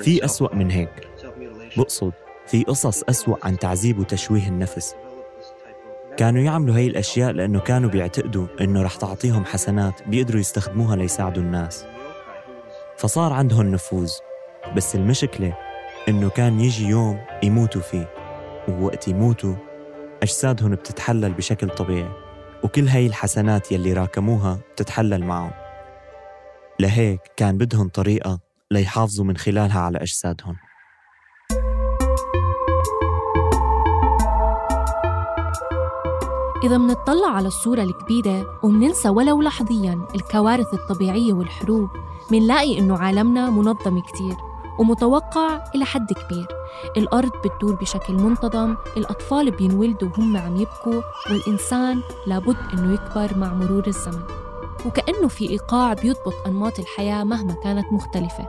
في أسوأ من هيك. بقصد في قصص أسوأ عن تعذيب وتشويه النفس. كانوا يعملوا هاي الأشياء لأنه كانوا بيعتقدوا إنه رح تعطيهم حسنات بيقدروا يستخدموها ليساعدوا الناس. فصار عندهم نفوذ. بس المشكلة إنه كان يجي يوم يموتوا فيه ووقت يموتوا أجسادهم بتتحلل بشكل طبيعي. وكل هاي الحسنات يلي راكموها بتتحلل معهم. لهيك كان بدهم طريقة ليحافظوا من خلالها على أجسادهم. إذا منطلع على الصورة الكبيرة ومننسى ولو لحظياً الكوارث الطبيعية والحروب منلاقي إنه عالمنا منظم كتير. ومتوقع إلى حد كبير. الأرض بتدور بشكل منتظم الأطفال بينولدوا وهم عم يبكوا والإنسان لابد إنه يكبر مع مرور الزمن. وكأنه في إيقاع بيضبط أنماط الحياة مهما كانت مختلفة.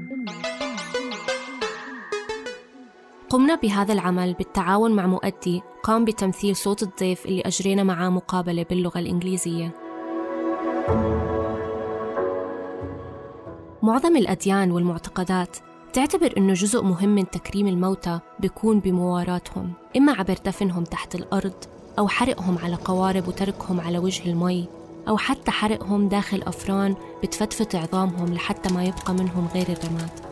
قمنا بهذا العمل بالتعاون مع مؤدي قام بتمثيل صوت الضيف اللي أجرينا معاه مقابلة باللغة الإنجليزية. معظم الأديان والمعتقدات تعتبر أنه جزء مهم من تكريم الموتى بيكون بمواراتهم إما عبر دفنهم تحت الأرض أو حرقهم على قوارب وتركهم على وجه المي أو حتى حرقهم داخل أفران بتفتفت عظامهم لحتى ما يبقى منهم غير الرماد.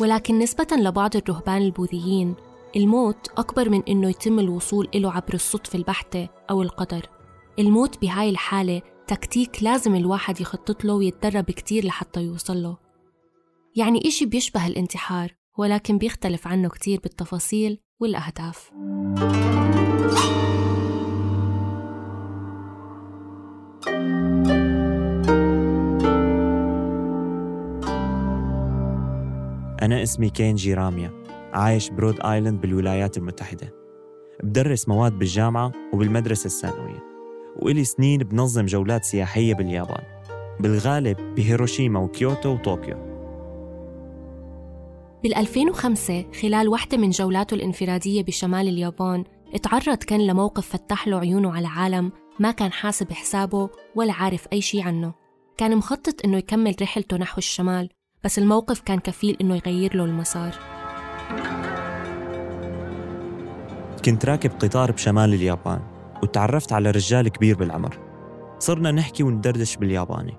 ولكن نسبة لبعض الرهبان البوذيين الموت أكبر من إنه يتم الوصول إله عبر الصدفة البحتة أو القدر. الموت بهاي الحالة تكتيك لازم الواحد يخطط له ويتدرب كتير لحتى يوصل له. يعني إشي بيشبه الانتحار ولكن بيختلف عنه كتير بالتفاصيل والأهداف. أنا اسمي كينجي راميا عايش برود آيلاند بالولايات المتحدة. بدرس مواد بالجامعة وبالمدرسة الثانوية وإلي سنين بنظم جولات سياحية باليابان بالغالب بهيروشيما وكيوتو وطوكيو. بال 2005 خلال واحدة من جولاته الانفرادية بشمال اليابان اتعرض كان لموقف فتح له عيونه على عالم ما كان حاسب حسابه ولا عارف أي شي عنه. كان مخطط إنه يكمل رحلته نحو الشمال بس الموقف كان كفيل إنه يغير له المسار. كنت راكب قطار بشمال اليابان وتعرفت على رجال كبير بالعمر. صرنا نحكي وندردش بالياباني.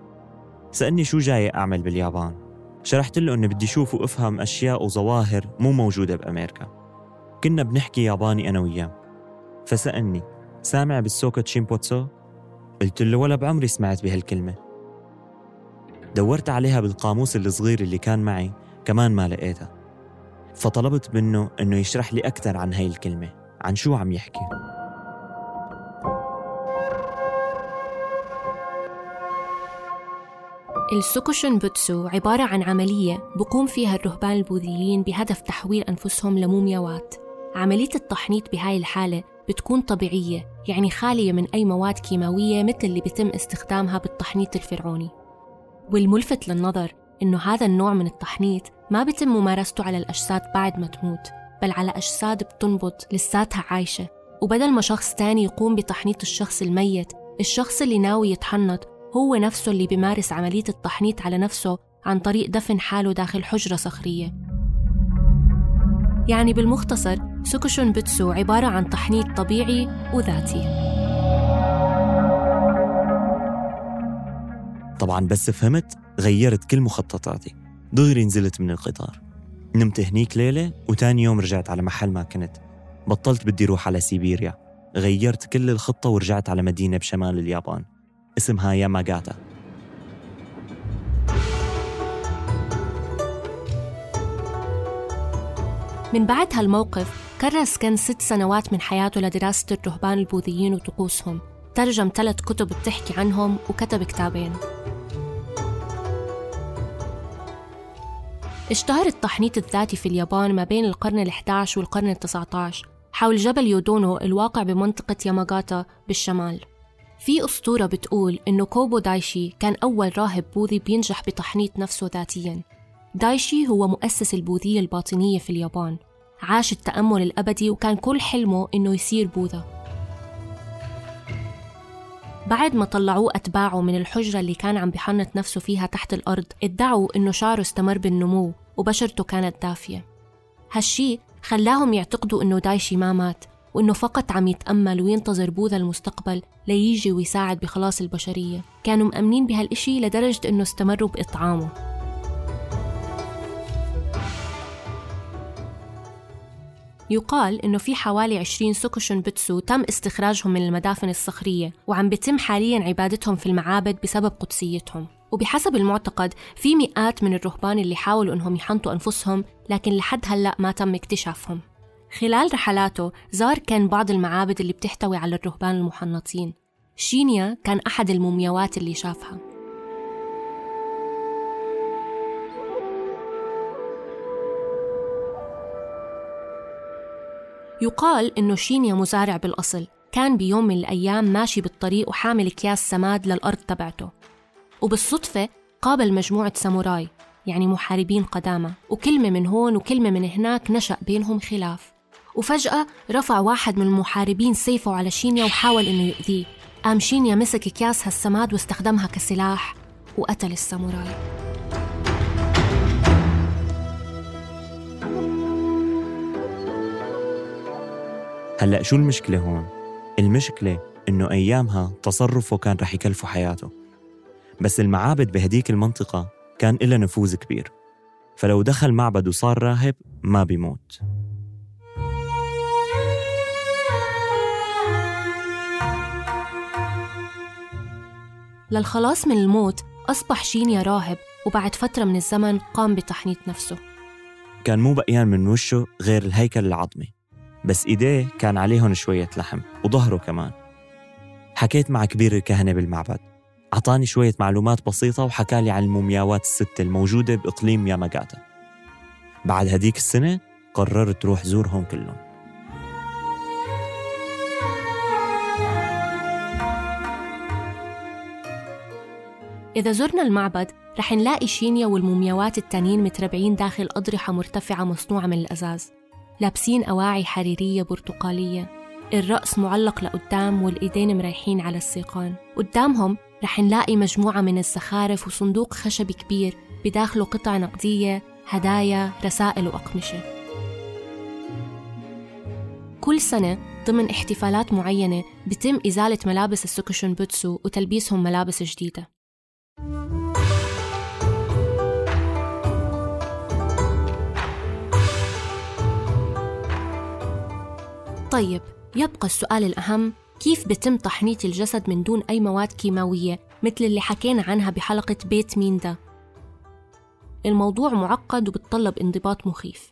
سألني شو جاي أعمل باليابان. شرحت له أني بدي أشوف وأفهم أشياء وظواهر مو موجودة بأمريكا. كنا بنحكي ياباني أنا وياه. فسألني سامع بالسوكوشن بوتسو؟ قلت له ولا بعمري سمعت بهالكلمة. دورت عليها بالقاموس الصغير اللي كان معي كمان ما لقيتها. فطلبت منه إنه يشرح لي أكثر عن هاي الكلمة عن شو عم يحكي. السوكوشن بوتسو عبارة عن عملية بقوم فيها الرهبان البوذيين بهدف تحويل أنفسهم لمومياوات. عملية التحنيط بهاي الحالة بتكون طبيعية يعني خالية من أي مواد كيماوية مثل اللي بيتم استخدامها بالتحنيط الفرعوني. والملفت للنظر إنه هذا النوع من التحنيط ما بيتم ممارسته على الأجساد بعد ما تموت بل على أجساد بتنبض لساتها عايشة. وبدل ما شخص تاني يقوم بتحنيط الشخص الميت الشخص اللي ناوي يتحنط هو نفسه اللي بيمارس عملية التحنيط على نفسه عن طريق دفن حاله داخل حجرة صخرية. يعني بالمختصر سوكوشون بتسو عبارة عن تحنيط طبيعي وذاتي. طبعا بس فهمت غيرت كل مخططاتي. دغري نزلت من القطار. نمت هنيك ليلة وتاني يوم رجعت على محل ما كنت. بطلت بدي روح على سيبيريا. غيرت كل الخطة ورجعت على مدينة بشمال اليابان. اسمها ياماغاتا. من بعد هالموقف كرس كان ست سنوات من حياته لدراسة الرهبان البوذيين وطقوسهم. ترجم ثلاث كتب بتحكي عنهم وكتب كتابين. اشتهر التحنيط الذاتي في اليابان ما بين القرن ال11 والقرن ال19 حول جبل يودونو الواقع بمنطقة ياماغاتا بالشمال. في أسطورة بتقول إنه كوبو دايشي كان أول راهب بوذي بينجح بتحنيط نفسه ذاتياً. دايشي هو مؤسس البوذية الباطنية في اليابان. عاش التأمل الأبدي وكان كل حلمه إنه يصير بوذا. بعد ما طلعوه أتباعه من الحجرة اللي كان عم بحنط نفسه فيها تحت الأرض ادعوا إنه شعره استمر بالنمو وبشرته كانت دافية. هالشي خلاهم يعتقدوا إنه دايشي ما مات وإنه فقط عم يتأمل وينتظر بوذا المستقبل ليجي ويساعد بخلاص البشرية. كانوا مأمنين بهالإشي لدرجة إنه استمروا بإطعامه. يقال إنه في حوالي 20 سوكوشن بتسو تم استخراجهم من المدافن الصخرية وعم بتم حاليا عبادتهم في المعابد بسبب قدسيتهم. وبحسب المعتقد في مئات من الرهبان اللي حاولوا إنهم يحنطوا أنفسهم لكن لحد هلأ ما تم اكتشافهم. خلال رحلاته زار كان بعض المعابد اللي بتحتوي على الرهبان المحنطين. شينيا كان أحد المومياوات اللي شافها. يقال إنه شينيا مزارع بالأصل. كان بيوم من الأيام ماشي بالطريق وحامل أكياس سماد للأرض تبعته. وبالصدفة قابل مجموعة ساموراي يعني محاربين قدامى وكلمة من هون وكلمة من هناك نشأ بينهم خلاف. وفجأة رفع واحد من المحاربين سيفه على شينيا وحاول إنه يؤذيه. قام شينيا مسك أكياس هالسماد واستخدمها كسلاح وقتل الساموراي. هلأ شو المشكلة هون؟ المشكلة إنه أيامها تصرفه كان رح يكلفه حياته. بس المعابد بهديك المنطقة كان إلها نفوذ كبير. فلو دخل معبد وصار راهب ما بيموت. للخلاص من الموت أصبح شينيا راهب وبعد فترة من الزمن قام بتحنيط نفسه. كان مو بقيان من وشه غير الهيكل العظمي. بس إيديه كان عليهم شوية لحم وظهره كمان. حكيت مع كبير الكهنة بالمعبد. أعطاني شوية معلومات بسيطة وحكى لي عن المومياوات الستة الموجودة بإقليم ياماغاتا. بعد هديك السنة قررت روح زورهم كلهم. إذا زرنا المعبد رح نلاقي شينيا والمومياوات التانيين متربعين داخل أضرحة مرتفعة مصنوعة من الأزاز. لابسين أواعي حريرية برتقالية. الرأس معلق لقدام والإيدين مريحين على السيقان. قدامهم رح نلاقي مجموعة من الزخارف وصندوق خشبي كبير بداخله قطع نقدية هدايا رسائل وأقمشة. كل سنة ضمن احتفالات معينة بتم إزالة ملابس السوكوشن بوتسو وتلبيسهم ملابس جديدة. طيب يبقى السؤال الأهم كيف بتم تحنيط الجسد من دون أي مواد كيماوية مثل اللي حكينا عنها بحلقة بيت مين ده؟ الموضوع معقد وبتطلب انضباط مخيف.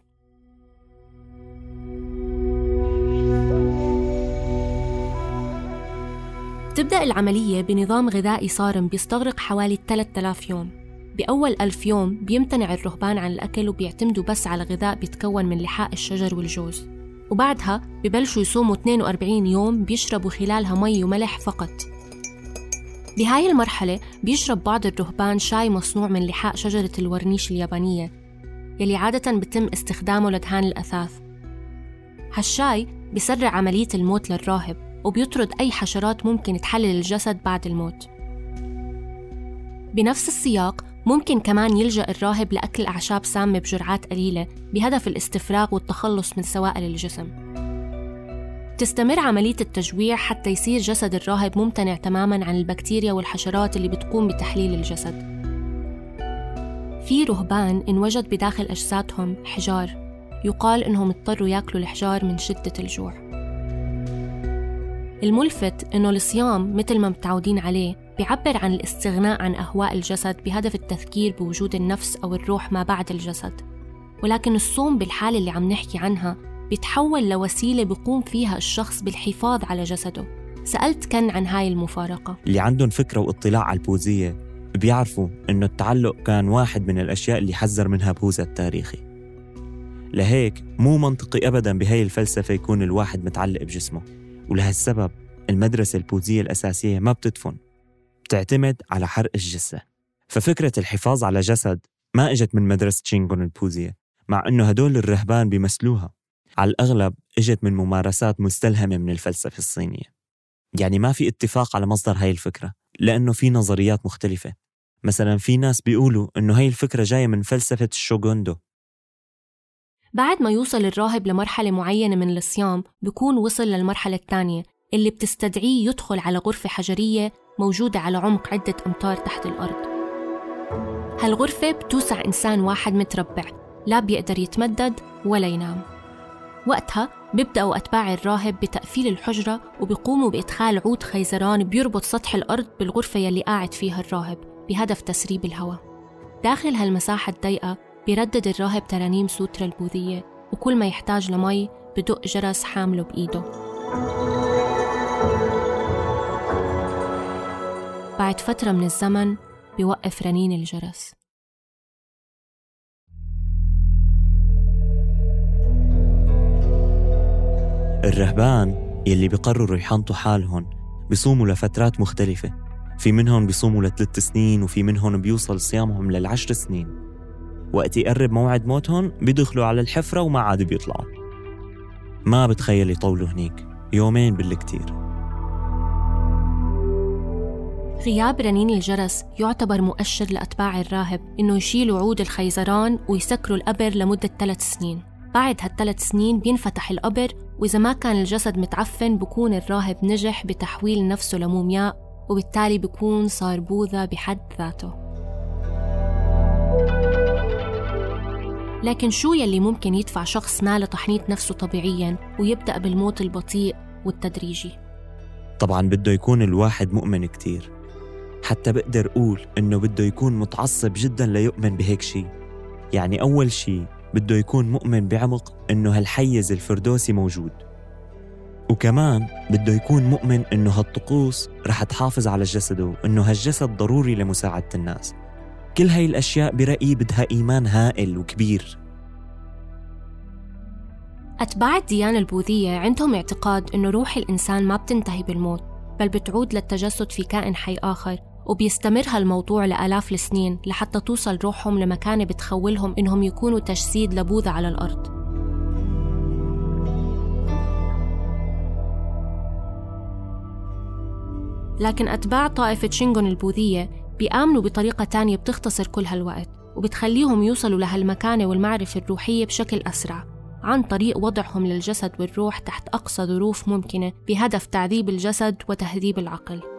تبدأ العملية بنظام غذائي صارم بيستغرق حوالي 3000 يوم. بأول ألف يوم بيمتنع الرهبان عن الأكل وبيعتمدوا بس على غذاء بيتكون من لحاء الشجر والجوز. وبعدها ببلشوا يصوموا 42 يوم بيشربوا خلالها مي وملح فقط. بهاي المرحلة بيشرب بعض الرهبان شاي مصنوع من لحاء شجرة الورنيش اليابانية يلي عادة بتم استخدامه لدهان الأثاث. هالشاي بسرع عملية الموت للراهب وبيطرد أي حشرات ممكن تحلل الجسد بعد الموت. بنفس السياق ممكن كمان يلجأ الراهب لأكل أعشاب سامة بجرعات قليلة بهدف الاستفراغ والتخلص من سوائل الجسم. تستمر عملية التجويع حتى يصير جسد الراهب ممتنع تماما عن البكتيريا والحشرات اللي بتقوم بتحليل الجسد. في رهبان انوجد بداخل أجسادهم حجار يقال إنهم اضطروا ياكلوا الحجار من شدة الجوع. الملفت إنه الصيام مثل ما متعودين عليه بيعبر عن الاستغناء عن أهواء الجسد بهدف التذكير بوجود النفس أو الروح ما بعد الجسد. ولكن الصوم بالحالة اللي عم نحكي عنها بيتحول لوسيلة بيقوم فيها الشخص بالحفاظ على جسده. سألت كان عن هاي المفارقة. اللي عندهم فكرة واطلاع على البوذية بيعرفوا إنه التعلق كان واحد من الأشياء اللي حذر منها بوذا التاريخي. لهيك مو منطقي أبدا بهاي الفلسفة يكون الواحد متعلق بجسمه. ولهالسبب المدرسة البوذية الأساسية ما بتدفن. بتعتمد على حرق الجثة ففكرة الحفاظ على جسد ما إجت من مدرسة شينغون البوذية مع إنه هدول الرهبان بيمثلوها. على الأغلب إجت من ممارسات مستلهمة من الفلسفة الصينية. يعني ما في اتفاق على مصدر هاي الفكرة لأنه في نظريات مختلفة. مثلا في ناس بيقولوا إنه هاي الفكرة جاية من فلسفة الشوغوندو بعد ما يوصل الراهب لمرحلة معينة من الصيام بكون وصل للمرحلة الثانية اللي بتستدعيه يدخل على غرفة حجرية موجودة على عمق عدة أمتار تحت الأرض. هالغرفة بتوسع إنسان واحد متربع لا بيقدر يتمدد ولا ينام. وقتها بيبدأوا أتباع الراهب بتقفيل الحجرة وبيقوموا بإدخال عود خيزران بيربط سطح الأرض بالغرفة يلي قاعد فيها الراهب بهدف تسريب الهواء. داخل هالمساحة الضيقة بيردد الراهب ترانيم سوترا البوذية وكل ما يحتاج لمي بدق جرس حامله بإيده. بعد فترة من الزمن بيوقف رنين الجرس. الرهبان يلي بقرروا يحنطوا حالهم بيصوموا لفترات مختلفة. في منهم بيصوموا لثلاث سنين وفي منهم بيوصل صيامهم للعشر سنين. وقت يقرب موعد موتهم بيدخلوا على الحفرة وما عاد بيطلعوا. ما بتخيل يطولوا هنيك. يومين بالكتير. غياب رنين الجرس يعتبر مؤشر لأتباع الراهب إنه يشيلوا عود الخيزران ويسكروا القبر لمدة ثلاث سنين. بعد هالثلاث سنين بينفتح القبر وإذا ما كان الجسد متعفن بكون الراهب نجح بتحويل نفسه لمومياء وبالتالي بكون صار بوذا بحد ذاته. لكن شو يلي ممكن يدفع شخص ما لتحنيط نفسه طبيعيا ويبدأ بالموت البطيء والتدريجي؟ طبعا بده يكون الواحد مؤمن كتير. حتى بقدر أقول إنه بده يكون متعصب جدا ليؤمن بهيك شيء يعني أول شيء بده يكون مؤمن بعمق إنه هالحيز الفردوسي موجود. وكمان بده يكون مؤمن إنه هالطقوس رح تحافظ على جسده وإنه هالجسد ضروري لمساعدة الناس. كل هاي الأشياء برأيي بدها إيمان هائل وكبير. أتباع الديانة البوذية عندهم اعتقاد إنه روح الإنسان ما بتنتهي بالموت بل بتعود للتجسد في كائن حي آخر. وبيستمر هالموضوع لآلاف السنين لحتى توصل روحهم لمكانة بتخولهم إنهم يكونوا تجسيد لبوذا على الأرض. لكن أتباع طائفة شينغون البوذية بيآمنوا بطريقة تانية بتختصر كل هالوقت وبتخليهم يوصلوا لهالمكانة والمعرفة الروحية بشكل أسرع عن طريق وضعهم للجسد والروح تحت أقصى ظروف ممكنة بهدف تعذيب الجسد وتهذيب العقل.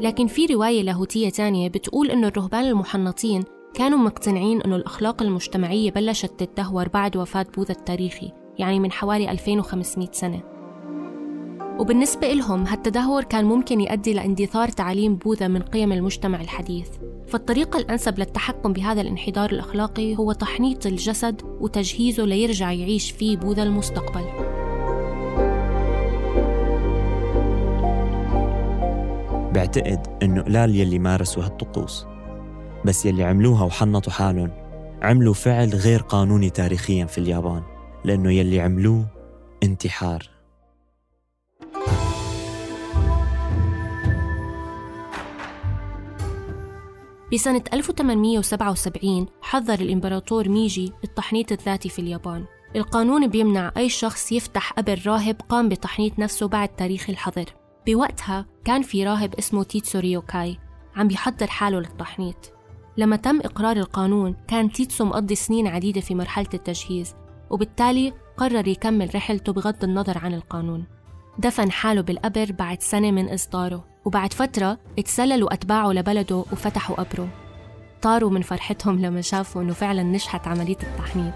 لكن في رواية لاهوتية تانية بتقول إنه الرهبان المحنطين كانوا مقتنعين إنه الأخلاق المجتمعية بلشت تتدهور بعد وفاة بوذا التاريخي يعني من حوالي 2500 سنة. وبالنسبة لهم هالتدهور كان ممكن يؤدي لاندثار تعاليم بوذا من قيم المجتمع الحديث. فالطريقة الأنسب للتحكم بهذا الانحدار الأخلاقي هو تحنيط الجسد وتجهيزه ليرجع يعيش فيه بوذا المستقبل. بعتقد إنه قلال يلي مارسوا هالطقوس. بس يلي عملوها وحنطوا حالهم عملوا فعل غير قانوني تاريخيا في اليابان لأنه يلي عملوه انتحار. بسنة 1877 حظر الإمبراطور ميجي التحنيط الذاتي في اليابان. القانون بيمنع أي شخص يفتح قبر راهب قام بتحنيط نفسه بعد تاريخ الحظر. بوقتها كان في راهب اسمه تيتسو ريوكاي عم بيحضر حاله للتحنيط. لما تم إقرار القانون كان تيتسو مقضي سنين عديدة في مرحلة التجهيز وبالتالي قرر يكمل رحلته بغض النظر عن القانون. دفن حاله بالقبر بعد سنة من إصداره وبعد فترة اتسللوا أتباعه لبلده وفتحوا قبره. طاروا من فرحتهم لما شافوا إنه فعلا نجحت عملية التحنيط.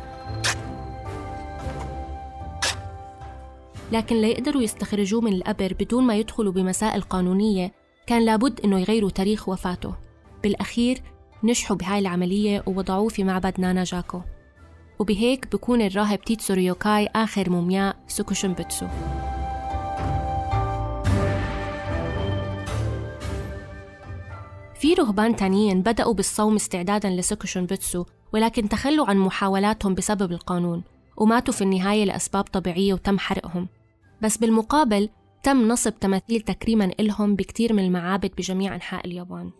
لكن ليقدروا يستخرجوه من القبر بدون ما يدخلوا بمسائل قانونية كان لابد إنه يغيروا تاريخ وفاته. بالأخير نجحوا بهاي العملية ووضعوه في معبد نانا جاكو. وبهيك بكون الراهب تيتسو ريوكاي آخر مومياء سوكوشن بوتسو في رهبان تانيين بدأوا بالصوم استعدادا لسكوشن بيتسو ولكن تخلوا عن محاولاتهم بسبب القانون وماتوا في النهاية لأسباب طبيعية وتم حرقهم. بس بالمقابل تم نصب تماثيل تكريما إلهم بكتير من المعابد بجميع أنحاء اليابان.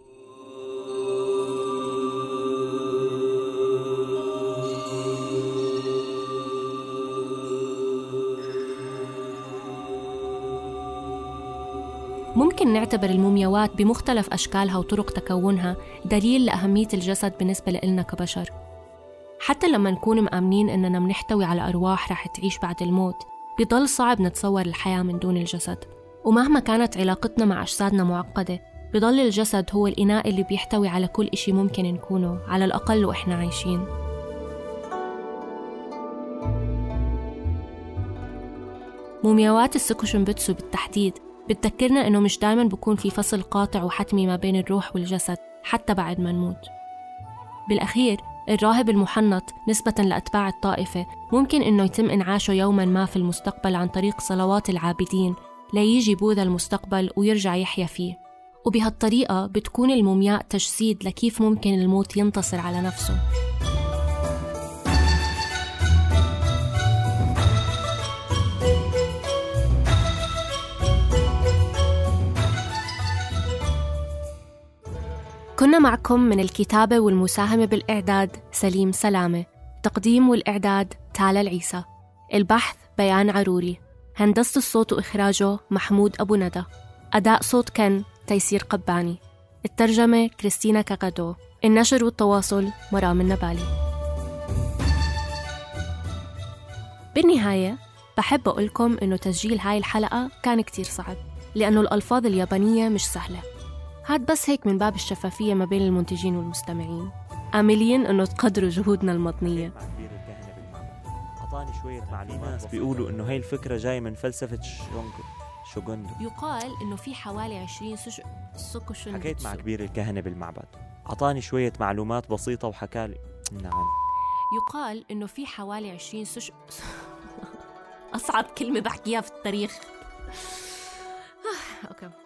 ممكن نعتبر المومياوات بمختلف أشكالها وطرق تكونها دليل لأهمية الجسد بالنسبة لإلنا كبشر. حتى لما نكون مآمنين إننا منحتوي على أرواح رح تعيش بعد الموت بضل صعب نتصور الحياة من دون الجسد. ومهما كانت علاقتنا مع أجسادنا معقدة بضل الجسد هو الإناء اللي بيحتوي على كل إشي ممكن نكونه على الأقل وإحنا عايشين. مومياوات السكوشنبتسو بالتحديد بتذكرنا إنه مش دايما بكون في فصل قاطع وحتمي ما بين الروح والجسد حتى بعد ما نموت. بالأخير الراهب المحنط نسبة لأتباع الطائفة ممكن إنه يتم إنعاشه يوما ما في المستقبل عن طريق صلوات العابدين ليجي بوذا المستقبل ويرجع يحيا فيه. وبهالطريقة بتكون المومياء تجسيد لكيف ممكن الموت ينتصر على نفسه. كنا معكم من الكتابة والمساهمة بالإعداد سليم سلامة تقديم والإعداد تالا العيسى البحث بيان عروري هندسة الصوت وإخراجه محمود أبو ندى أداء صوت كن تيسير قباني الترجمة كريستينا كاكادو النشر والتواصل مرام النبالي. بالنهاية بحب أقولكم إنه تسجيل هاي الحلقة كان كتير صعب لأنه الألفاظ اليابانية مش سهلة. هاد بس هيك من باب الشفافية ما بين المنتجين والمستمعين. آملين إنه تقدروا جهودنا المضنية أعطاني شوية معلومات بيقولوا إنه هاي الفكرة جاية من فلسفة شونج شوغوندو يقال إنه في حوالي 20 سش... سوكوشن حكيت مع كبير الكهنة بالمعبد. أعطاني شوية معلومات بسيطة وحكالي نعم. يقال إنه في حوالي 20 سش... أصعب كلمة بحكيها في التاريخ. أوكي.